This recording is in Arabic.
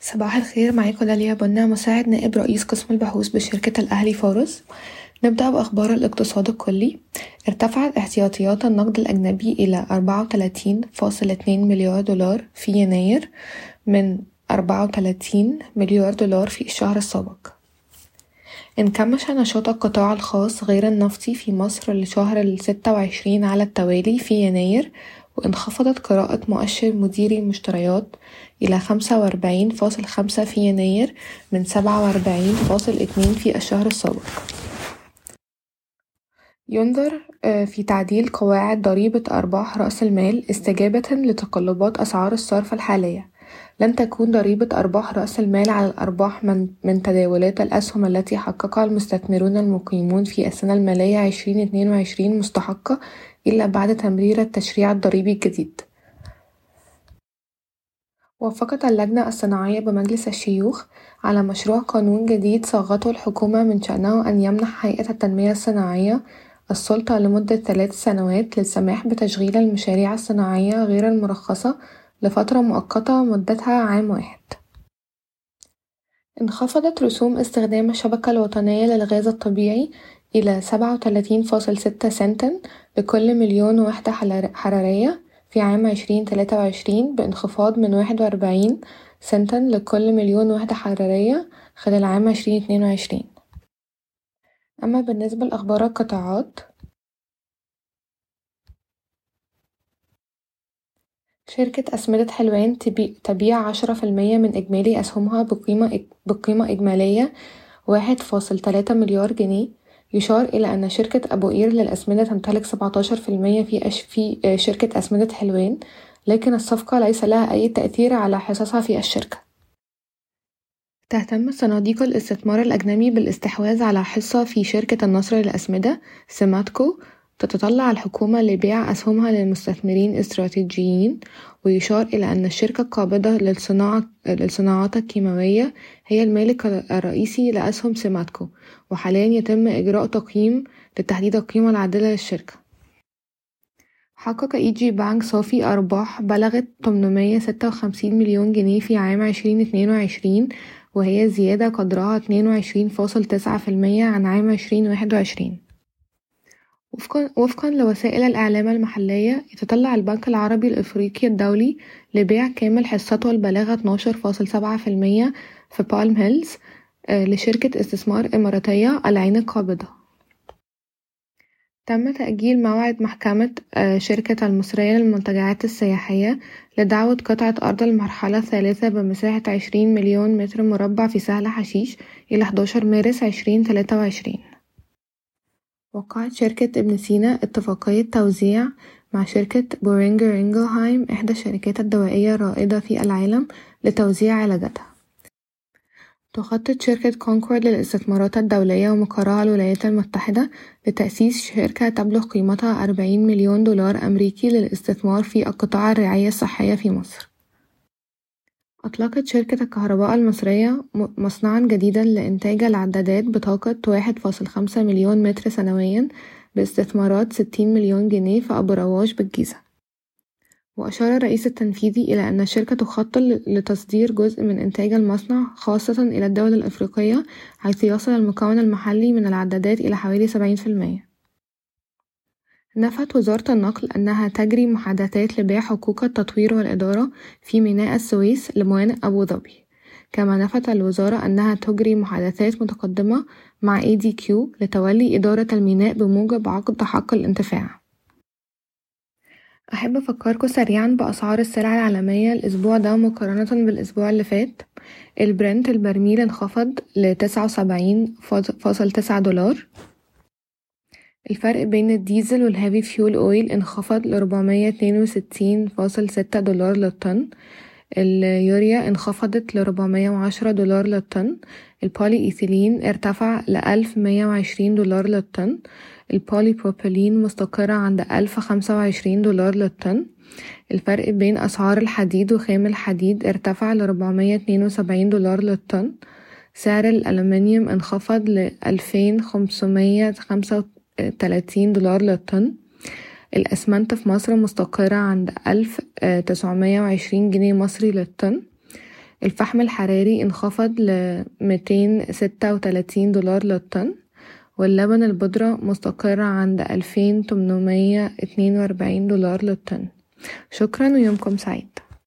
صباح الخير معاكم داليا بنا مساعد نائب رئيس قسم البحوث بشركة الأهلي فارس نبدأ بأخبار الاقتصاد الكلي. ارتفعت احتياطيات النقد الأجنبي إلى 34.2 مليار دولار في يناير من 34 مليار دولار في الشهر السابق. انكمش نشاط القطاع الخاص غير النفطي في مصر لشهر الستة وعشرين على التوالي في يناير وانخفضت قراءة مؤشر مديري المشتريات إلى خمسة وأربعين فاصل خمسة في يناير من سبعة وأربعين فاصل اتنين في الشهر السابق. ينظر في تعديل قواعد ضريبة أرباح رأس المال استجابة لتقلبات أسعار الصرف الحالية. لن تكون ضريبة أرباح رأس المال على الأرباح من, من تداولات الأسهم التي حققها المستثمرون المقيمون في السنة المالية عشرين اتنين وعشرين مستحقة إلا بعد تمرير التشريع الضريبي الجديد. وافقت اللجنة الصناعية بمجلس الشيوخ على مشروع قانون جديد صاغته الحكومة من شأنه أن يمنح هيئة التنمية الصناعية السلطة لمدة ثلاث سنوات للسماح بتشغيل المشاريع الصناعية غير المرخصة لفترة مؤقتة مدتها عام واحد. انخفضت رسوم استخدام الشبكة الوطنية للغاز الطبيعي إلى سبعة وتلاتين فاصل ستة سنتا لكل مليون وحدة حرارية في عام عشرين تلاتة وعشرين بانخفاض من واحد وأربعين سنتا لكل مليون وحدة حرارية خلال عام عشرين اتنين وعشرين. أما بالنسبة لأخبار القطاعات شركة أسمدة حلوان تبيع عشرة في المية من إجمالي أسهمها بقيمة, بقيمة إجمالية واحد فاصل تلاتة مليار جنيه يشار إلى أن شركة أبو قير للأسمدة تمتلك سبعتاشر في المية في, شركة أسمدة حلوان لكن الصفقة ليس لها أي تأثير على حصصها في الشركة. تهتم صناديق الاستثمار الأجنبي بالاستحواذ على حصة في شركة النصر للأسمدة سماتكو تتطلع الحكومة لبيع أسهمها للمستثمرين استراتيجيين ويشار إلى أن الشركة القابضة للصناعة للصناعات الكيماوية هي المالك الرئيسي لأسهم سيماتكو وحاليا يتم إجراء تقييم لتحديد القيمة العادلة للشركة. حقق EG Bank صافي أرباح بلغت 856 مليون جنيه في عام 2022 وهي زيادة قدرها 22.9% عن عام 2021 وفقًا, لوسائل الإعلام المحلية يتطلع البنك العربي الإفريقي الدولي لبيع كامل حصته البالغة 12.7% في بالم هيلز لشركة استثمار إماراتية العين القابضة. تم تأجيل موعد محكمة شركة المصرية للمنتجعات السياحية لدعوى قطعة أرض المرحلة الثالثة بمساحة عشرين مليون متر مربع في سهل حشيش إلى حداشر مارس عشرين تلاتة وعشرين. وقعت شركة ابن سينا اتفاقية توزيع مع شركة بورينجر إنجلهايم إحدى الشركات الدوائية الرائدة في العالم لتوزيع علاجاتها. تخطط شركة كونكورد للاستثمارات الدولية ومقرها الولايات المتحدة لتأسيس شركة تبلغ قيمتها أربعين مليون دولار أمريكي للاستثمار في قطاع الرعاية الصحية في مصر. أطلقت شركة الكهرباء المصرية مصنعًا جديدًا لإنتاج العدادات بطاقة واحد فاصل خمسة مليون متر سنويًا باستثمارات ستين مليون جنيه في أبو رواش بالجيزة. وأشار الرئيس التنفيذي إلى أن الشركة تخطط لتصدير جزء من إنتاج المصنع خاصة إلى الدول الأفريقية حيث يصل المكون المحلي من العدادات إلى حوالي سبعين في المية. نفت وزارة النقل أنها تجري محادثات لبيع حقوق التطوير والإدارة في ميناء السويس لموانئ أبو ظبي. كما نفت الوزارة أنها تجري محادثات متقدمة مع ADQ لتولي إدارة الميناء بموجب عقد حق الانتفاع. أحب أفكركوا سريعا بأسعار السلع العالمية الأسبوع ده مقارنة بالأسبوع اللي فات. البرنت البرميل انخفض لتسعة وسبعين فاصل تسعة دولار. الفرق بين الديزل وال heavy fuel oil انخفض لربعمية اتنين وستين فاصل ستة دولار للطن. اليوريا انخفضت لربعمية وعشرة دولار للطن. البولي ايثيلين ارتفع لألف مية وعشرين دولار للطن. البولي بروبيلين مستقرة عند ألف خمسة وعشرين دولار للطن. الفرق بين أسعار الحديد وخام الحديد ارتفع لربعمية اتنين وسبعين دولار للطن. سعر الألمنيوم انخفض لألفين خمسمية خمسة وتلاتين دولار للطن. الأسمنت في مصر مستقرة عند ألف تسعمية وعشرين جنيه مصري للطن. الفحم الحراري انخفض ستة وتلاتين دولار للطن. واللبن البودرة مستقر عند ألفين تمنمية اتنين وأربعين دولار للطن. شكرا ويومكم سعيد.